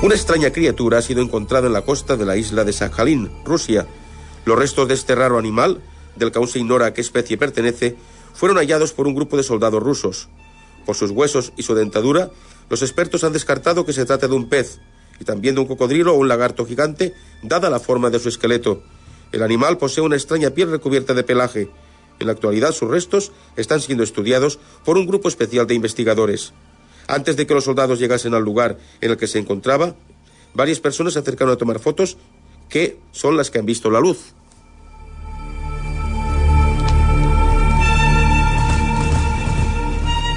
Una extraña criatura ha sido encontrada en la costa de la isla de Sakhalin, Rusia. Los restos de este raro animal, del que aún se ignora a qué especie pertenece, fueron hallados por un grupo de soldados rusos. Por sus huesos y su dentadura, los expertos han descartado que se trata de un pez, y también de un cocodrilo o un lagarto gigante, dada la forma de su esqueleto. El animal posee una extraña piel recubierta de pelaje. En la actualidad sus restos están siendo estudiados por un grupo especial de investigadores. Antes de que los soldados llegasen al lugar en el que se encontraba, varias personas se acercaron a tomar fotos que son las que han visto la luz.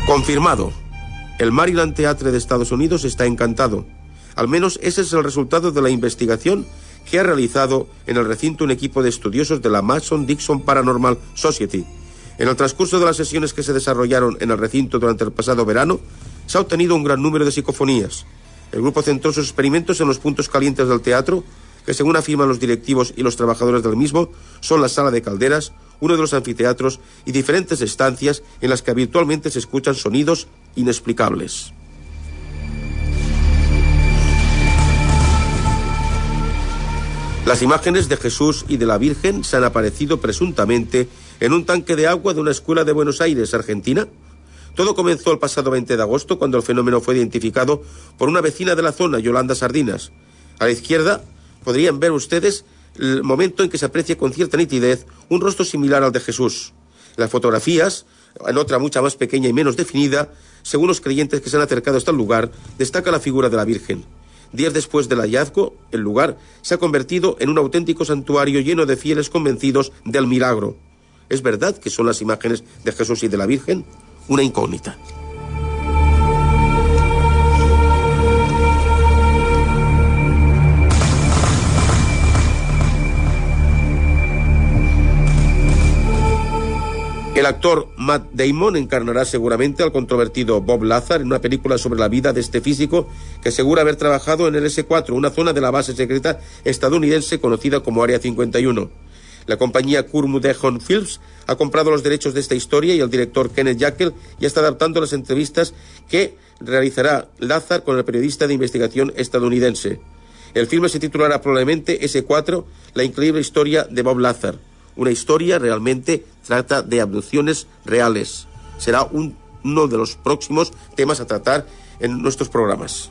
Confirmado. El Maryland Theatre de Estados Unidos está encantado. Al menos ese es el resultado de la investigación que ha realizado en el recinto un equipo de estudiosos de la Mason Dixon Paranormal Society. En el transcurso de las sesiones que se desarrollaron en el recinto durante el pasado verano, se ha obtenido un gran número de psicofonías. El grupo centró sus experimentos en los puntos calientes del teatro, que según afirman los directivos y los trabajadores del mismo, son la sala de calderas, uno de los anfiteatros y diferentes estancias en las que habitualmente se escuchan sonidos inexplicables. Las imágenes de Jesús y de la Virgen se han aparecido presuntamente en un tanque de agua de una escuela de Buenos Aires, Argentina? Todo comenzó el pasado 20 de agosto, cuando el fenómeno fue identificado por una vecina de la zona, Yolanda Sardinas. A la izquierda podrían ver ustedes el momento en que se aprecia con cierta nitidez un rostro similar al de Jesús. Las fotografías, en otra mucha más pequeña y menos definida, según los creyentes que se han acercado hasta el lugar, destaca la figura de la Virgen. Días después del hallazgo, el lugar se ha convertido en un auténtico santuario lleno de fieles convencidos del milagro. ¿Es verdad que son las imágenes de Jesús y de la Virgen? Una incógnita. El actor Matt Damon encarnará seguramente al controvertido Bob Lazar en una película sobre la vida de este físico que asegura haber trabajado en el S-4, una zona de la base secreta estadounidense conocida como Área 51. La compañía Kurmudehon Films ha comprado los derechos de esta historia y el director Kenneth Jackel ya está adaptando las entrevistas que realizará Lazar con el periodista de investigación estadounidense. El filme se titulará probablemente S4, la increíble historia de Bob Lazar. Una historia realmente trata de abducciones reales. Será un, uno de los próximos temas a tratar en nuestros programas.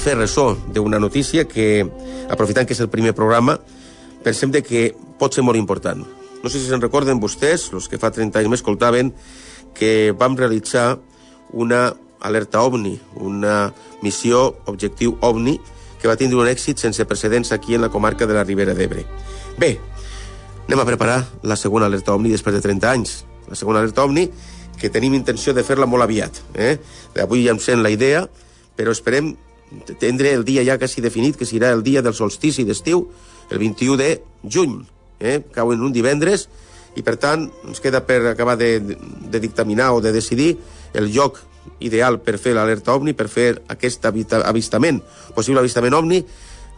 Fer ressò d'una notícia que, aprofitant que és el primer programa, pensem de que pot ser molt important. No sé si se'n recorden vostès, els que fa 30 anys m'escoltaven, que vam realitzar una alerta OVNI, una missió objectiu OVNI, que va tindre un èxit sense precedents aquí en la comarca de la Ribera d'Ebre. Bé, anem a preparar la segona alerta OVNI després de 30 anys. La segona alerta OVNI que tenim intenció de fer-la molt aviat. Eh? Avui ja em sent la idea, però esperem tindre el dia ja quasi definit, que serà el dia del solstici d'estiu, el 21 de juny. Eh? Cau en un divendres, i per tant ens queda per acabar de, de dictaminar o de decidir el lloc ideal per fer l'alerta OVNI, per fer aquest avistament, possible avistament OVNI,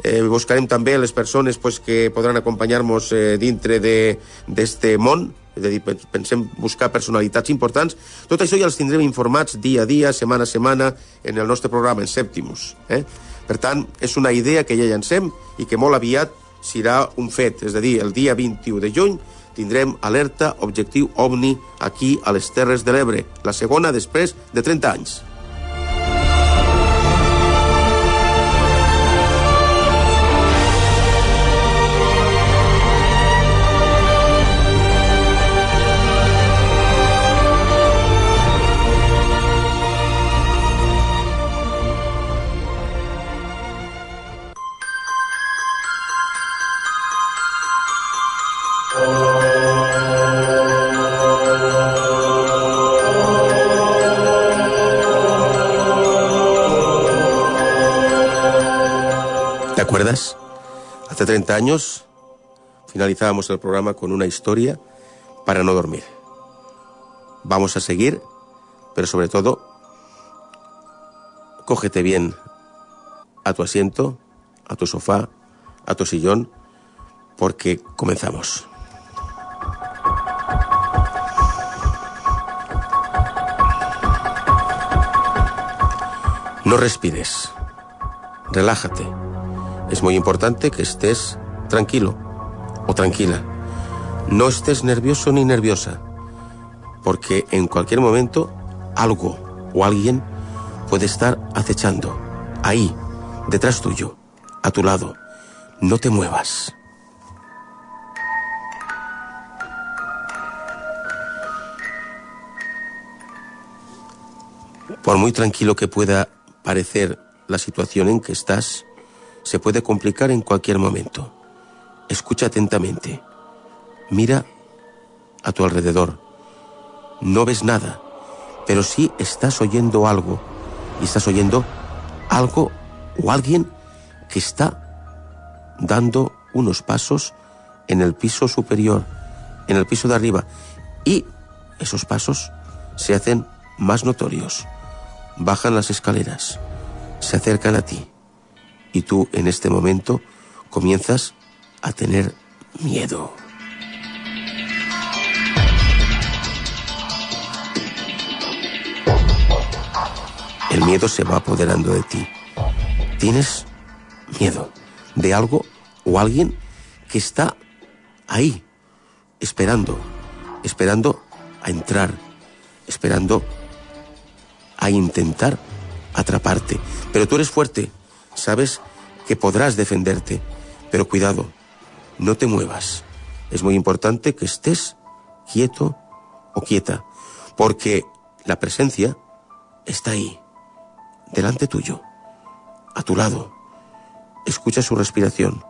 Eh, buscarem també les persones pues, que podran acompanyar-nos eh, dintre d'este món, és a dir, pensem buscar personalitats importants. Tot això ja els tindrem informats dia a dia, setmana a setmana, en el nostre programa, en Sèptimus. Eh? Per tant, és una idea que ja llancem i que molt aviat serà un fet. És a dir, el dia 21 de juny tindrem alerta objectiu OVNI aquí a les Terres de l'Ebre, la segona després de 30 anys. Hace 30 años finalizábamos el programa con una historia para no dormir. Vamos a seguir, pero sobre todo, cógete bien a tu asiento, a tu sofá, a tu sillón, porque comenzamos. No respires. Relájate. Es muy importante que estés tranquilo o tranquila. No estés nervioso ni nerviosa, porque en cualquier momento algo o alguien puede estar acechando, ahí, detrás tuyo, a tu lado. No te muevas. Por muy tranquilo que pueda parecer la situación en que estás, se puede complicar en cualquier momento. Escucha atentamente. Mira a tu alrededor. No ves nada, pero sí estás oyendo algo. Y estás oyendo algo o alguien que está dando unos pasos en el piso superior, en el piso de arriba, y esos pasos se hacen más notorios. Bajan las escaleras, se acercan a ti, y tú en este momento comienzas a tener miedo. El miedo se va apoderando de ti. Tienes miedo de algo o alguien que está ahí, esperando, esperando a entrar, esperando a intentar atraparte. Pero tú eres fuerte, sabes que podrás defenderte, pero cuidado, no te muevas. Es muy importante que estés quieto o quieta, porque la presencia está ahí, delante tuyo, a tu lado. Escucha su respiración.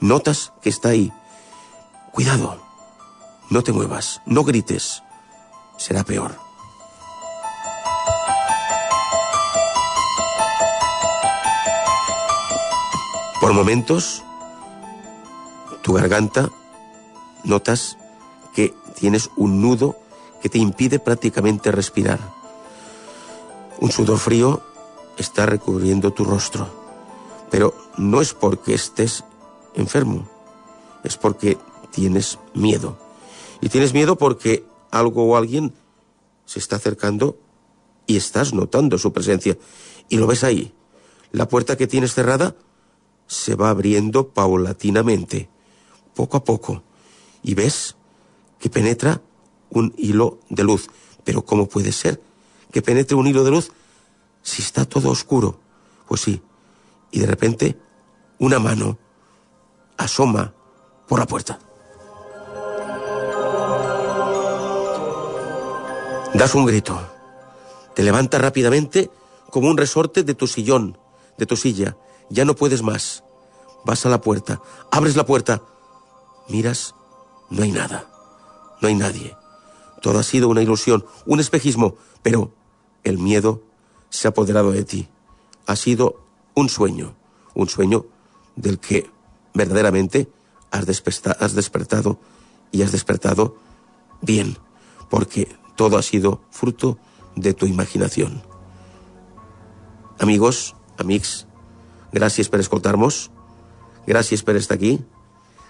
Notas que está ahí. Cuidado. No te muevas. No grites. Será peor. Por momentos, tu garganta notas que tienes un nudo que te impide prácticamente respirar. Un sudor frío está recubriendo tu rostro, pero no es porque estés enfermo, es porque tienes miedo. Y tienes miedo porque algo o alguien se está acercando y estás notando su presencia. Y lo ves ahí. La puerta que tienes cerrada se va abriendo paulatinamente, poco a poco. Y ves que penetra un hilo de luz. Pero ¿cómo puede ser que penetre un hilo de luz si está todo oscuro? Pues sí. Y de repente una mano asoma por la puerta. Das un grito. Te levantas rápidamente como un resorte de tu sillón, de tu silla. Ya no puedes más. Vas a la puerta, abres la puerta, miras, no hay nada, no hay nadie. Todo ha sido una ilusión, un espejismo, pero el miedo se ha apoderado de ti. Ha sido un sueño, un sueño del que verdaderamente has, has despertado y has despertado bien, porque todo ha sido fruto de tu imaginación. Amigos, amics, gràcies per escoltar-nos, gràcies per estar aquí,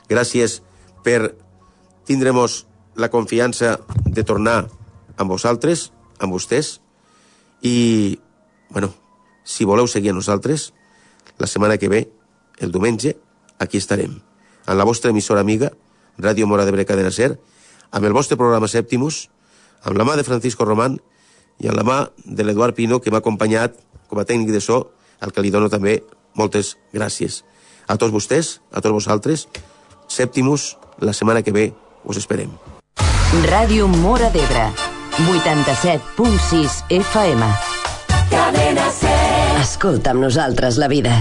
gràcies per tindremos la confiança de tornar amb vosaltres, amb vostès, i, bueno, si voleu seguir a nosaltres, la setmana que ve, el diumenge, aquí estarem, en la vostra emissora amiga, Ràdio Mora de Breca de Nacer, amb el vostre programa Sèptimus, amb la mà de Francisco Román i amb la mà de l'Eduard Pino, que m'ha acompanyat com a tècnic de so, al que li dono també moltes gràcies. A tots vostès, a tots vosaltres, Sèptimus, la setmana que ve us esperem. Ràdio Mora d'Ebre, 87.6 FM. Cadena C. Escolta amb nosaltres la vida.